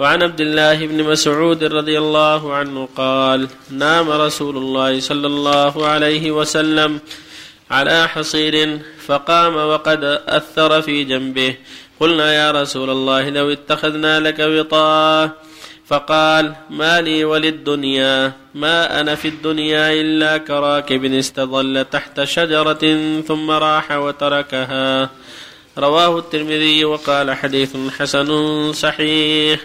وعن عبد الله بن مسعود رضي الله عنه قال نام رسول الله صلى الله عليه وسلم على حصير فقام وقد أثر في جنبه. قلنا يا رسول الله لو اتخذنا لك وطاء. فقال ما لي وللدنيا ما أنا في الدنيا إلا كراكب استظل تحت شجرة ثم راح وتركها. رواه الترمذي وقال حديث حسن صحيح.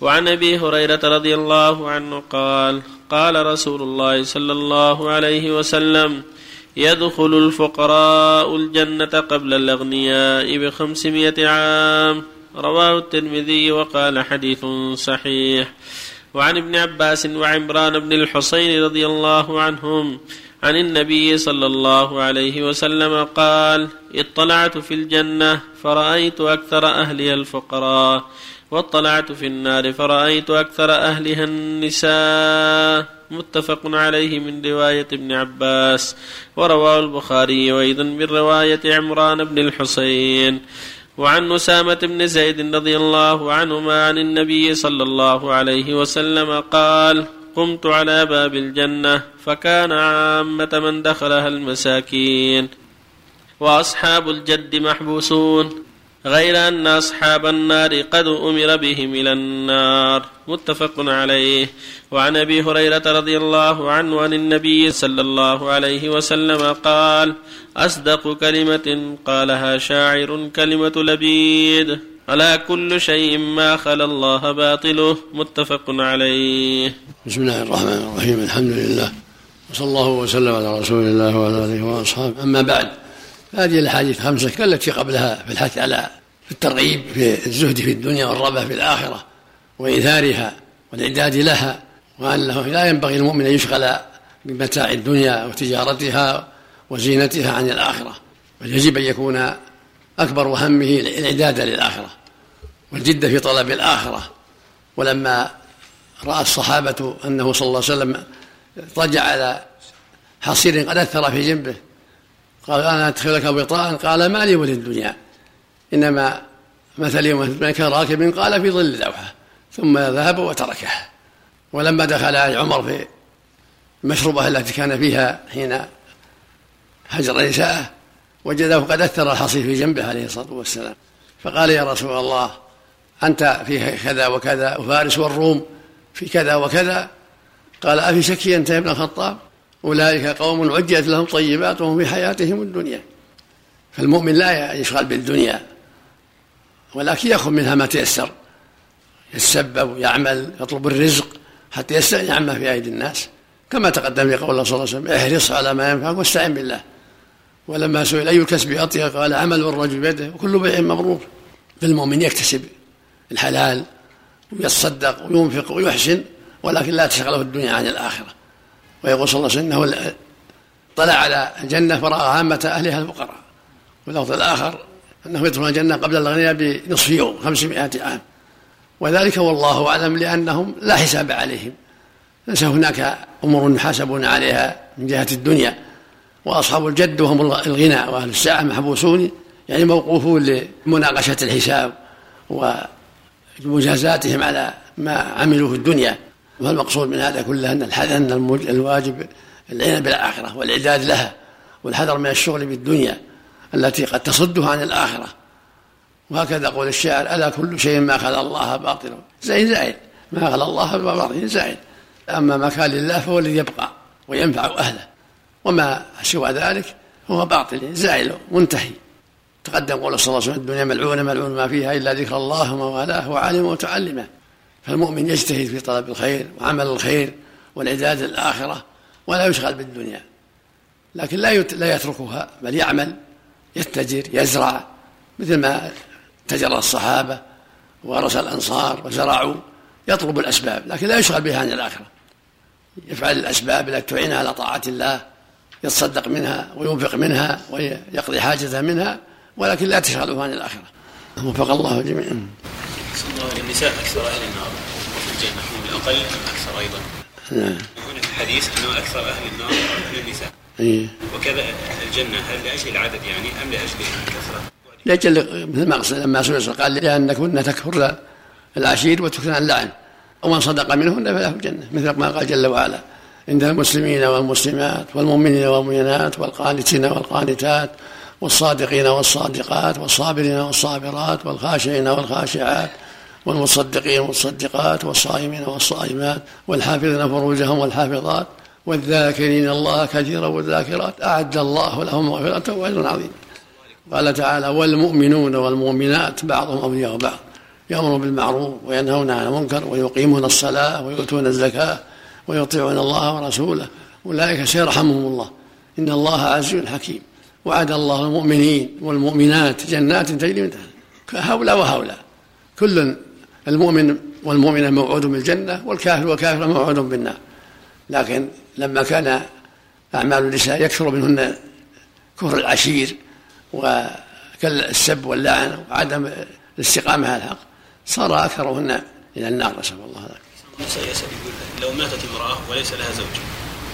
وعن أبي هريرة رضي الله عنه قال قال رسول الله صلى الله عليه وسلم يدخل الفقراء الجنة قبل الأغنياء بخمسمائة عام. رواه الترمذي وقال حديث صحيح. وعن ابن عباس وعمران بن الحصين رضي الله عنهم عن النبي صلى الله عليه وسلم قال اطلعت في الجنة فرأيت أكثر أهلها الفقراء. واطلعت في النار فرأيت أكثر أهلها النساء متفق عليه من رواية ابن عباس ورواه البخاري وأيضا من رواية عمران بن الحسين. وعن أسامة بن زيد رضي الله عنهما عن النبي صلى الله عليه وسلم قال قمت على باب الجنة فكان عامة من دخلها المساكين وأصحاب الجد محبوسون غير أن أصحاب النار قد أمر بهم إلى النار. متفق عليه. وعن أبي هريرة رضي الله عنه عن النبي صلى الله عليه وسلم قال أصدق كلمة قالها شاعر كلمة لبيد. ألا كل شيء ما خلا الله باطله. متفق عليه. بسم الله الرحمن الرحيم. الحمد لله. وصلى الله وسلم على رسول الله وعلى آله وأصحابه. أما بعد هذه الأحاديث الخمسة كالتي قبلها في الحث على الترغيب في الزهد في الدنيا والرغبة في الآخرة وإيثارها والإعداد لها وأنه لا ينبغي المؤمن أن يشغل بمتاع الدنيا وتجارتها وزينتها عن الآخرة بل يجب أن يكون أكبر همه الإعداد للآخرة والجد في طلب الآخرة. ولما رأى الصحابة أنه صلى الله عليه وسلم اضطجع على حصير قد أثر في جنبه قال أنا أدخلك وطاء قال ما لي وللدنيا إنما مثلي ومثل كراكب قال في ظل الأوحى ثم ذهب وتركه. ولما دخل علي عمر في المشروبة التي كان فيها حين هجر نساءه وجده قد أثر الحصير في جنبه عليه الصلاة والسلام. فقال يا رسول الله أنت في كذا وكذا وفارس والروم في كذا وكذا. قال أفي شك أنت يا ابن الخطاب؟ أولئك قوم عجلت لهم طيباتهم في حياتهم الدنيا. فالمؤمن لا يشغل بالدنيا. ولكن يأخذ منها ما تيسر. يتسبب ويعمل يطلب الرزق حتى يستغني عما في أيدي الناس. كما تقدم في قول الله صلى الله عليه وسلم احرص على ما ينفعك واستعن بالله. ولما سئل أي الكسب أطيب قال عمل الرجل بيده وكل بيع مبرور فالمؤمن يكتسب الحلال ويتصدق وينفق ويحسن ولكن لا تشغله الدنيا عن الآخرة. ويقول صلى الله عليه وسلم إنه طلع على الجنة فرأى عامة أهلها الفقراء. واللفظ الآخر أنه يدخل الجنة قبل الأغنياء بنصف يوم خمسمائة عام. وذلك والله أعلم لأنهم لا حساب عليهم. ليس هناك أمور يحاسبون عليها من جهة الدنيا. وأصحاب الجد وهم الغنى وأهل الساعة محبوسون يعني موقوفون لمناقشة الحساب ومجازاتهم على ما عملوا في الدنيا. والمقصود من هذا كله أن أن الواجب العناية بالآخرة والإعداد لها والحذر من الشغل بالدنيا. التي قد تصده عن الآخرة. وهكذا قول الشاعر ألا كل شيء ما خلا الله باطل؟ زين زائد ما خلا الله باطل زائد أما ما كان لله فهو الذي يبقى وينفع أهله. وما سوى ذلك هو باطل زائل منتهي. تقدم قول صلى الله عليه وسلم الدنيا ملعونة ملعون ما فيها إلا ذكر الله وما والاه وعالمه وتعلمه فالمؤمن يجتهد في طلب الخير وعمل الخير والإعداد للآخرة ولا يشغل بالدنيا. لكن لا لا يتركها بل يعمل يتجر يزرع مثل ما تجر الصحابة ورث الأنصار وزرعوا يطلب الأسباب لكن لا يشغل بها عن الآخرة. يفعل الأسباب التي تعينه على طاعة الله يتصدق منها وينفق منها ويقضي حاجته منها ولكن لا تشغله عن الآخرة. وفق الله جميعا. النساء أكثر أهل النار وفي الجنة هم الأقل أكثر أيضا. نعم. في الحديث أنه أكثر أهل النار أهل النساء. إيه؟ وكذا الجنة هل لأجل العدد يعني أم لأجل الكثرة؟ لأجل مثل ما لما سئل قال لأن كنا تكفرن العشير وتكثرن اللعن ومن صدق منهن فله الجنة مثل ما قال جل وعلا عند المسلمين والمسلمات والمؤمنين والمؤمنات والقانتين والقانتات والصادقين والصادقات والصابرين والصابرات والخاشعين والخاشعات والمصدقين والمصدقات والصائمين والصائمات والحافظين فروجهم والحافظات والذاكرين الله كثيرا والذاكرات أعد الله لهم مغفرة وأجرا عظيما. قال تعالى والمؤمنون والمؤمنات بعضهم أولياء بعض يأمرون بالمعروف وينهون عن المنكر ويقيمون الصلاة ويؤتون الزكاة ويطيعون الله ورسوله. أولئك سيرحمهم الله. إن الله عزيز حكيم. وعد الله المؤمنين والمؤمنات جنات تجري من تحتها. هؤلاء وهؤلاء. كل المؤمن والمؤمنة موعود بالجنة والكافر والكافر موعود بالنار. لكن لما كان أعمال النساء يكثر منهن كفر العشير والسب واللعن وعدم الاستقامة على الحق صار أكثرهن إلى النار نسأل الله ذلك. يقول لو ماتت امرأة وليس لها زوج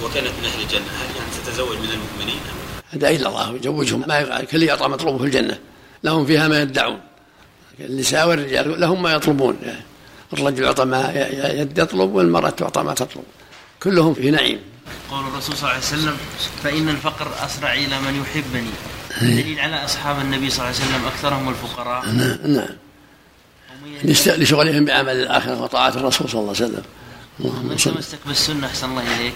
وكانت من أهل الجنة هل يعني تتزوج من المؤمنين؟ هذا إلا الله يزوجهم ما كل يعطى مطلوبه في الجنة لهم فيها ما يدعون النساء والرجال لهم ما يطلبون الرجل يعطى ما يطلب والمرأة تعطى ما تطلب كلهم في نعيم. قول الرسول صلى الله عليه وسلم فإن الفقر أسرع إلى من يحبني. دليل على أصحاب النبي صلى الله عليه وسلم أكثرهم الفقراء. نعم نعم. لشغلهم بعمل الآخرة وطاعة الرسول صلى الله عليه وسلم. من تمسك بالسنة أحسن الله إليك.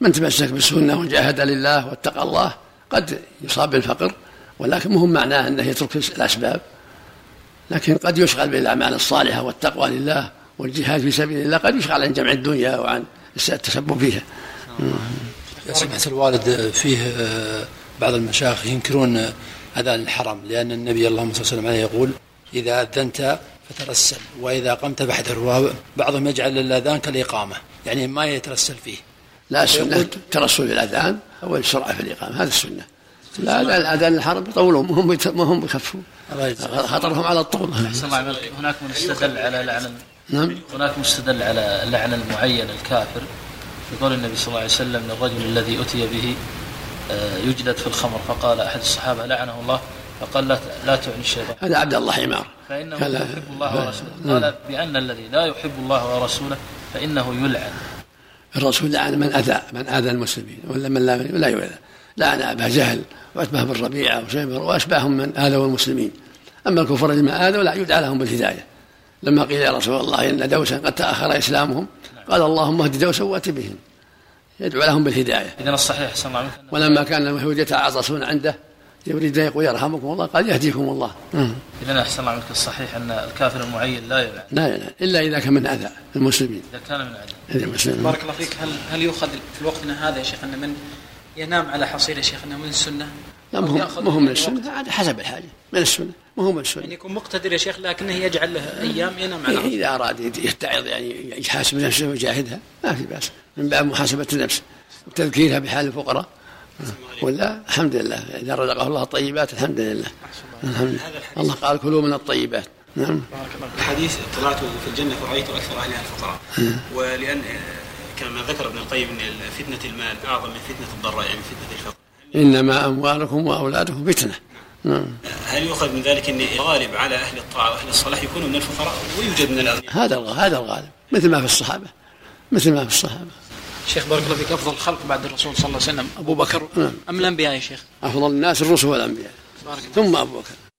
من تمسك بالسنة وجاهد لله واتقى الله قد يصاب بالفقر ولكن مهم معناه أنه يترك الأسباب لكن قد يشغل بالأعمال الصالحة والتقوى لله. والجهاد في سبيل الله قد يشغل عن جمع الدنيا وعن التسبب فيها. يا سمعت الوالد فيه آه، بعض المشايخ ينكرون اذان الحرم لأن النبي اللهم صل وسلم عليه يقول إذا أذنت فترسل وإذا قمت فاحذر بعضهم يجعل الأذان كالإقامة يعني ما يترسل فيه. لا السنة ترسل في الأذان أو السرعه في الإقامة هذا السنة. لا لا الأذان الحرم يطولون ما هم ما هم بيخفون خطرهم على الطول هناك من استدل على لعن نعم. هناك مستدل على لعن المعين الكافر. يقول النبي صلى الله عليه وسلم للرجل الذي أتي به آه، يجلد في الخمر. فقال أحد الصحابة لعنه الله. فقال لا لا تعني الشيطان. هذا عبد الله حمار. فإنه يحب الله ورسوله. قال بأن الذي لا يحب الله ورسوله فإنه يلعن. الرسول لعن من أذى من أذى المسلمين ولا من لا لا يؤذى. لعن أبا جهل واشبه بن ربيعه وشيبر وأشباههم من آذوا المسلمين. أما الكفار ما آذوا لا يدعى لهم بالهداية. لما قيل يا رسول الله إن دوسا قد تأخر إسلامهم قال اللهم اهد دوسا وأت بهم. يدعو لهم بالهداية. اذا الصحيح صلى الله عليه وسلم ولما كان اليهود يتعاطسون عنده يريد ان يقول يرحمكم الله قال يهديكم الله. اذا أحسن الله عنك الصحيح أن الكافر المعين لا يلعن لا يلعن إلا إذا كان من أذى المسلمين. إذا كان من أذى. المسلمين. بارك الله فيك. هل هل يؤخذ في وقتنا هذا يا شيخ أن من ينام على حصير يا شيخنا من السنة؟ لا ما هو من السنة. هذا حسب الحاجة من السنة. ما هو من السنة. يعني يكون مقتدر يا شيخ لكنه يجعل له أيام ينام على إذا أراد يتعظ يعني يحاسب نفسه ويجاهدها ما في بأس. من باب محاسبة النفس وتذكيرها بحال الفقراء. ولا؟ الحمد لله. إذا رزقه الله الطيبات الحمد لله. الحمد لله. الله قال كلوا من الطيبات. نعم. الحديث طلعت في الجنة فرأيت أكثر أهلها الفقراء. ولأن كما ذكر ابن القيم إن فتنة المال أعظم من فتنة الضراء يعني فتنة الفقر إنما أموالكم وأولادكم فتنة نعم. هل يؤخذ من ذلك إن الغالب على أهل الطاعة وأهل الصلاح يكونوا من الفقراء ويوجد من الأغنياء؟ هذا هذا الغالب مثل ما في الصحابة مثل ما في الصحابة. شيخ بارك الله فيك أفضل الخلق بعد الرسول صلى الله عليه وسلم أبو بكر نعم. أم الأنبياء يا شيخ؟ أفضل الناس الرسل والأنبياء ثم أبو بكر